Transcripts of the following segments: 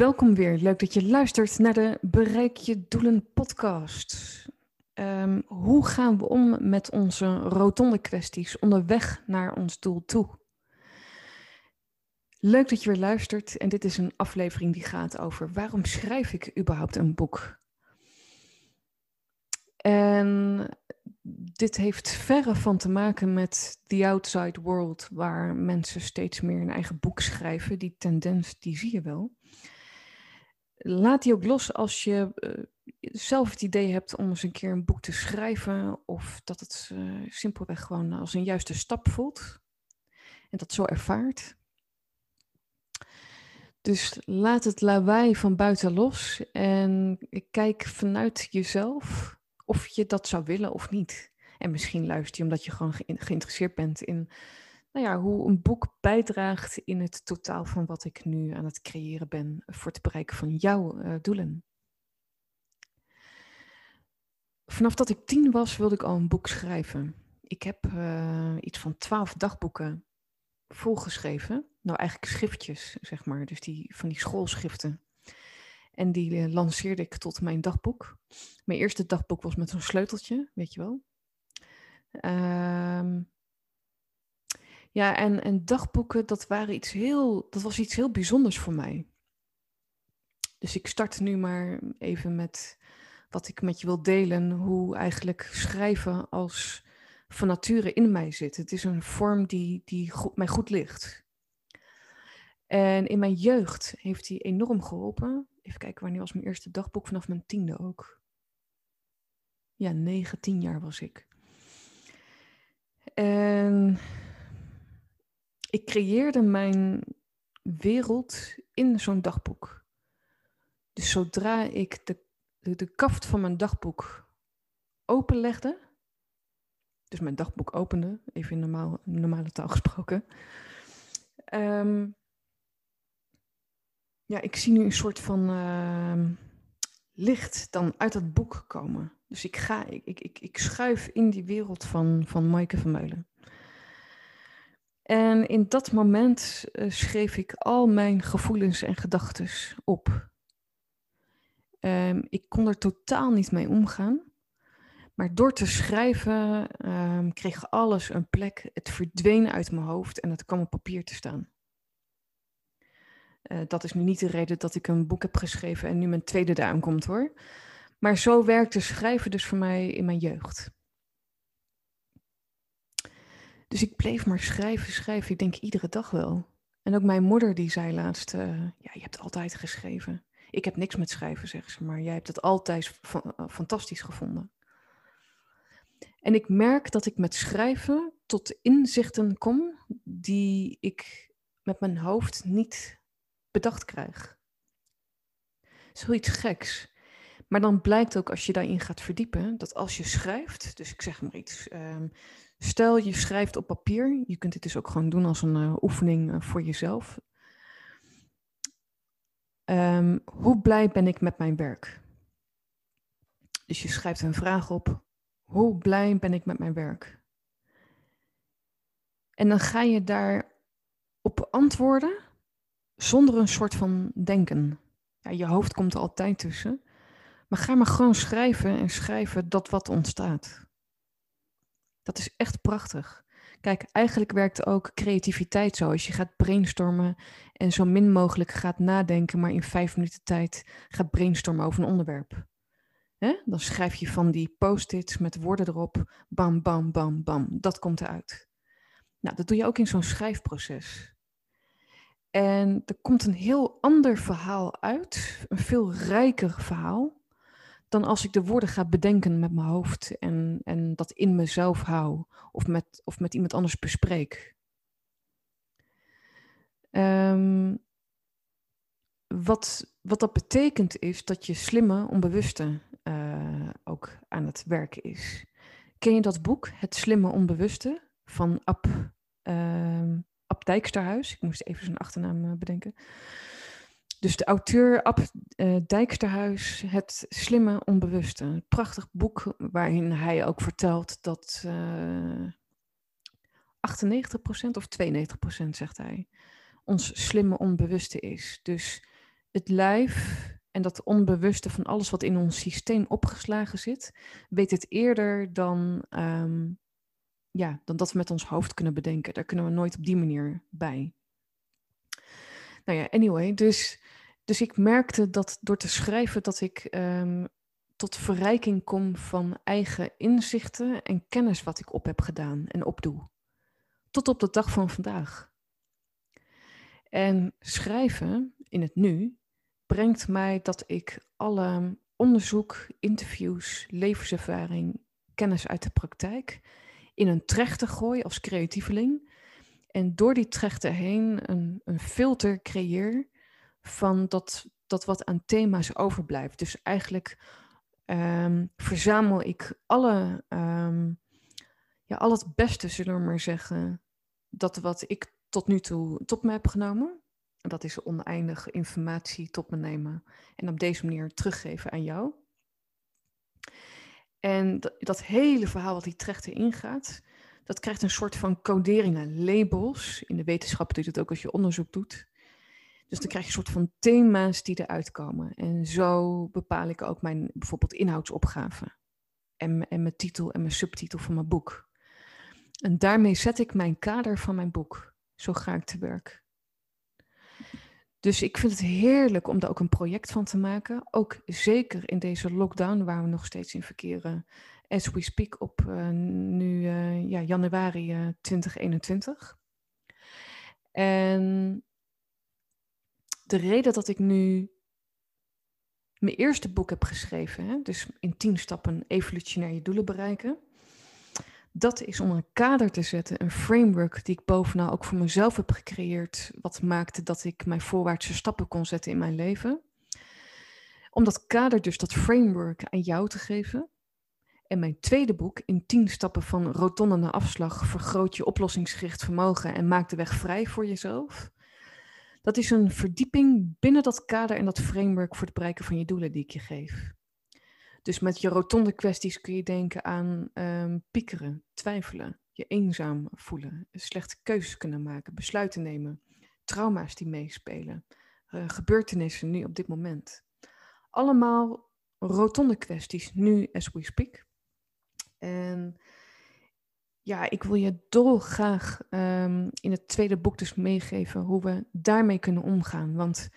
Welkom weer. Leuk dat je luistert naar de Bereik je Doelen podcast. Um, hoe gaan we om met onze rotonde kwesties onderweg naar ons doel toe? Leuk dat je weer luistert en dit is een aflevering die gaat over waarom schrijf ik überhaupt een boek? En dit heeft verre van te maken met the outside world, waar mensen steeds meer een eigen boek schrijven. Die tendens, die zie je wel laat die ook los als je uh, zelf het idee hebt om eens een keer een boek te schrijven. Of dat het uh, simpelweg gewoon als een juiste stap voelt. En dat zo ervaart. Dus laat het lawaai van buiten los en kijk vanuit jezelf of je dat zou willen of niet. En misschien luister je omdat je gewoon geïnteresseerd bent in nou ja, hoe een boek bijdraagt in het totaal van wat ik nu aan het creëren ben voor het bereiken van jouw uh, doelen. Vanaf dat ik tien was, wilde ik al een boek schrijven. Ik heb uh, iets van twaalf dagboeken volgeschreven. Nou, eigenlijk schriftjes, zeg maar. Dus die, van die schoolschriften. En die uh, lanceerde ik tot mijn dagboek. Mijn eerste dagboek was met zo'n sleuteltje, weet je wel. Uh, ja, en, en dagboeken, dat, waren iets heel, dat was iets heel bijzonders voor mij. Dus ik start nu maar even met wat ik met je wil delen. Hoe eigenlijk schrijven als van nature in mij zit. Het is een vorm die, die goed, mij goed ligt. En in mijn jeugd heeft hij enorm geholpen. Even kijken, wanneer was mijn eerste dagboek? Vanaf mijn tiende ook. Ja, negen, tien jaar was ik. En ik creëerde mijn wereld in zo'n dagboek. Dus zodra ik de, de, kaft van mijn dagboek openlegde, dus mijn dagboek opende, even in normaal, normale taal gesproken. Um, ja, ik zie nu een soort van uh, licht dan uit dat boek komen. Dus ik ga, ik, ik, ik schuif in die wereld van, van Maaike Vermeulen. En in dat moment uh, schreef ik al mijn gevoelens en gedachten op. Um, ik kon er totaal niet mee omgaan. Maar door te schrijven um, kreeg alles een plek. Het verdween uit mijn hoofd en het kwam op papier te staan. Uh, dat is nu niet de reden dat ik een boek heb geschreven en nu mijn tweede duim komt hoor. Maar zo werkte schrijven dus voor mij in mijn jeugd. Dus ik bleef maar schrijven, schrijven. Ik denk iedere dag wel. En ook mijn moeder die zei laatst, uh, ja, je hebt altijd geschreven. Ik heb niks met schrijven, zegt ze, maar jij hebt het altijd uh, fantastisch gevonden. En ik merk dat ik met schrijven tot inzichten kom die ik met mijn hoofd niet bedacht krijg. Zoiets geks. Maar dan blijkt ook als je daarin gaat verdiepen, dat als je schrijft, dus ik zeg maar iets, um, Stel je schrijft op papier, je kunt dit dus ook gewoon doen als een uh, oefening uh, voor jezelf. Um, hoe blij ben ik met mijn werk? Dus je schrijft een vraag op. Hoe blij ben ik met mijn werk? En dan ga je daar op antwoorden zonder een soort van denken. Ja, je hoofd komt er altijd tussen. Maar ga maar gewoon schrijven en schrijven dat wat ontstaat. Dat is echt prachtig. Kijk, eigenlijk werkt ook creativiteit zo. Als je gaat brainstormen en zo min mogelijk gaat nadenken, maar in vijf minuten tijd gaat brainstormen over een onderwerp. Dan schrijf je van die post-its met woorden erop, bam, bam, bam, bam. Dat komt eruit. Nou, dat doe je ook in zo'n schrijfproces. En er komt een heel ander verhaal uit, een veel rijker verhaal, dan als ik de woorden ga bedenken met mijn hoofd en, en dat in mezelf hou of met, of met iemand anders bespreek. Um, wat, wat dat betekent is dat je slimme onbewuste uh, ook aan het werken is. Ken je dat boek, Het Slimme Onbewuste, van Ab, uh, Ab Dijksterhuis? Ik moest even zijn achternaam uh, bedenken. Dus de auteur Ab uh, Dijksterhuis, Het Slimme Onbewuste. Een prachtig boek waarin hij ook vertelt dat 98% of 92% zegt hij, ons slimme onbewuste is. Dus het lijf en dat onbewuste van alles wat in ons systeem opgeslagen zit, weet het eerder dan, um, ja, dan dat we met ons hoofd kunnen bedenken. Daar kunnen we nooit op die manier bij. Nou ja, anyway, dus, dus ik merkte dat door te schrijven dat ik um, tot verrijking kom van eigen inzichten en kennis wat ik op heb gedaan en opdoe. Tot op de dag van vandaag. En schrijven in het nu brengt mij dat ik alle onderzoek, interviews, levenservaring, kennis uit de praktijk in een trechter gooi als creatieveling. En door die trechter heen een, een filter creëer van dat, dat wat aan thema's overblijft. Dus eigenlijk um, verzamel ik alle, um, ja, al het beste, zullen we maar zeggen, dat wat ik tot nu toe tot me heb genomen. Dat is oneindige informatie tot me nemen en op deze manier teruggeven aan jou. En dat, dat hele verhaal wat die trechter ingaat, dat krijgt een soort van coderingen, labels. In de wetenschap doe je het ook als je onderzoek doet. Dus dan krijg je een soort van thema's die eruit komen. En zo bepaal ik ook mijn bijvoorbeeld inhoudsopgave. En, en mijn titel en mijn subtitel van mijn boek. En daarmee zet ik mijn kader van mijn boek. Zo ga ik te werk. Dus ik vind het heerlijk om daar ook een project van te maken. Ook zeker in deze lockdown waar we nog steeds in verkeren. As we speak op uh, nu uh, ja, januari uh, 2021. En de reden dat ik nu mijn eerste boek heb geschreven, hè, dus in tien stappen evolutionair je doelen bereiken dat is om een kader te zetten, een framework die ik bovenal ook voor mezelf heb gecreëerd, wat maakte dat ik mijn voorwaartse stappen kon zetten in mijn leven. Om dat kader, dus dat framework aan jou te geven. En mijn tweede boek, in 10 stappen van rotonde naar afslag, vergroot je oplossingsgericht vermogen en maak de weg vrij voor jezelf. Dat is een verdieping binnen dat kader en dat framework voor het bereiken van je doelen die ik je geef. Dus met je rotonde kwesties kun je denken aan um, piekeren, twijfelen, je eenzaam voelen, slechte keuzes kunnen maken, besluiten nemen, trauma's die meespelen, uh, gebeurtenissen nu op dit moment. Allemaal rotonde kwesties, nu as we speak. En ja, ik wil je dolgraag um, in het tweede boek dus meegeven hoe we daarmee kunnen omgaan. Want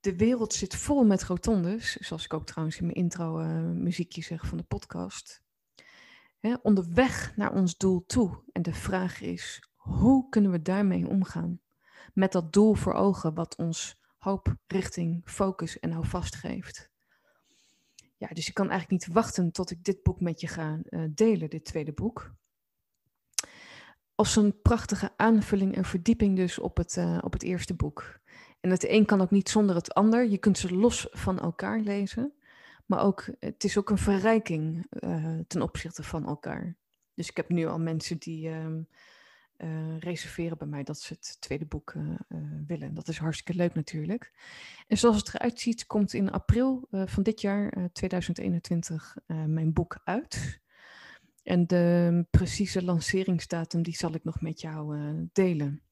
de wereld zit vol met rotondes, zoals ik ook trouwens in mijn intro uh, muziekje zeg van de podcast. Hè, onderweg naar ons doel toe. En de vraag is, hoe kunnen we daarmee omgaan? Met dat doel voor ogen wat ons hoop, richting, focus en houvast geeft. Ja, dus ik kan eigenlijk niet wachten tot ik dit boek met je ga uh, delen, dit tweede boek. Als een prachtige aanvulling en verdieping dus op het, uh, op het eerste boek. En het een kan ook niet zonder het ander. Je kunt ze los van elkaar lezen. Maar ook, het is ook een verrijking uh, ten opzichte van elkaar. Dus ik heb nu al mensen die uh, uh, reserveren bij mij dat ze het tweede boek willen. Dat is hartstikke leuk natuurlijk. En zoals het eruit ziet, komt in april van dit jaar, 2021, mijn boek uit. En de precieze lanceringsdatum, die zal ik nog met jou delen.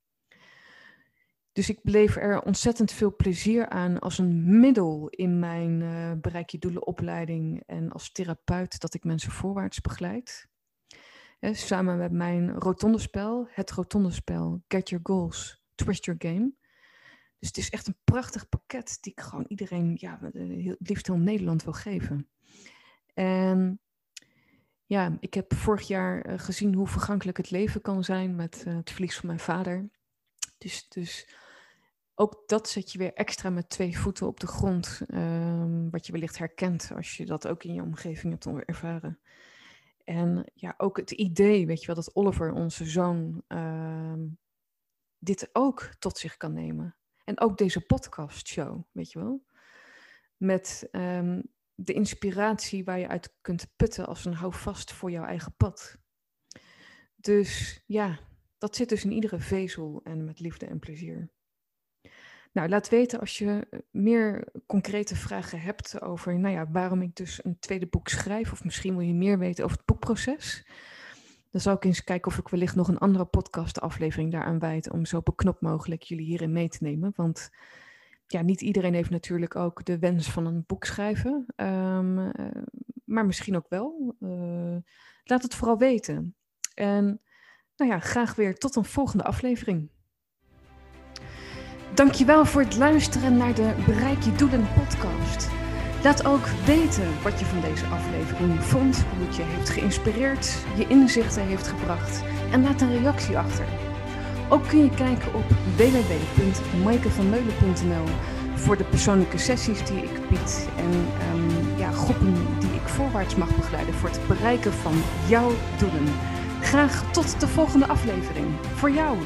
Dus ik beleef er ontzettend veel plezier aan als een middel in mijn uh, bereik je doelen opleiding en als therapeut dat ik mensen voorwaarts begeleid. Samen met mijn rotondespel, het rotondespel Get Your Goals, Twist Your Game. Dus het is echt een prachtig pakket die ik gewoon iedereen, ja, het liefst heel Nederland wil geven. En ja, ik heb vorig jaar uh, gezien hoe vergankelijk het leven kan zijn met uh, het verlies van mijn vader. Dus, dus ook dat zet je weer extra met twee voeten op de grond. ehm, wat je wellicht herkent als je dat ook in je omgeving hebt ervaren. En ja, ook het idee, weet je wel, dat Oliver, onze zoon, ehm, dit ook tot zich kan nemen. En ook deze podcastshow, weet je wel. Met ehm, de inspiratie waar je uit kunt putten als een houvast voor jouw eigen pad. Dus ja, dat zit dus in iedere vezel en met liefde en plezier. Nou, laat weten als je eh, meer concrete vragen hebt over nou ja, waarom ik dus een tweede boek schrijf. Of misschien wil je meer weten over het boekproces. Dan zal ik eens kijken of ik wellicht nog een andere podcastaflevering daaraan wijd. Om zo beknopt mogelijk jullie hierin mee te nemen. Want ja, niet iedereen heeft natuurlijk ook de wens van een boek schrijven. Ehm, eh, maar misschien ook wel. Uh, laat het vooral weten. En nou ja, graag weer tot een volgende aflevering. Dankjewel voor het luisteren naar de Bereik je doelen podcast. Laat ook weten wat je van deze aflevering vond, hoe het je heeft geïnspireerd, je inzichten heeft gebracht en laat een reactie achter. Ook kun je kijken op www.maikevanmeulen.nl voor de persoonlijke sessies die ik bied en um, ja, groepen die ik voorwaarts mag begeleiden voor het bereiken van jouw doelen. Graag tot de volgende aflevering. Voor jou.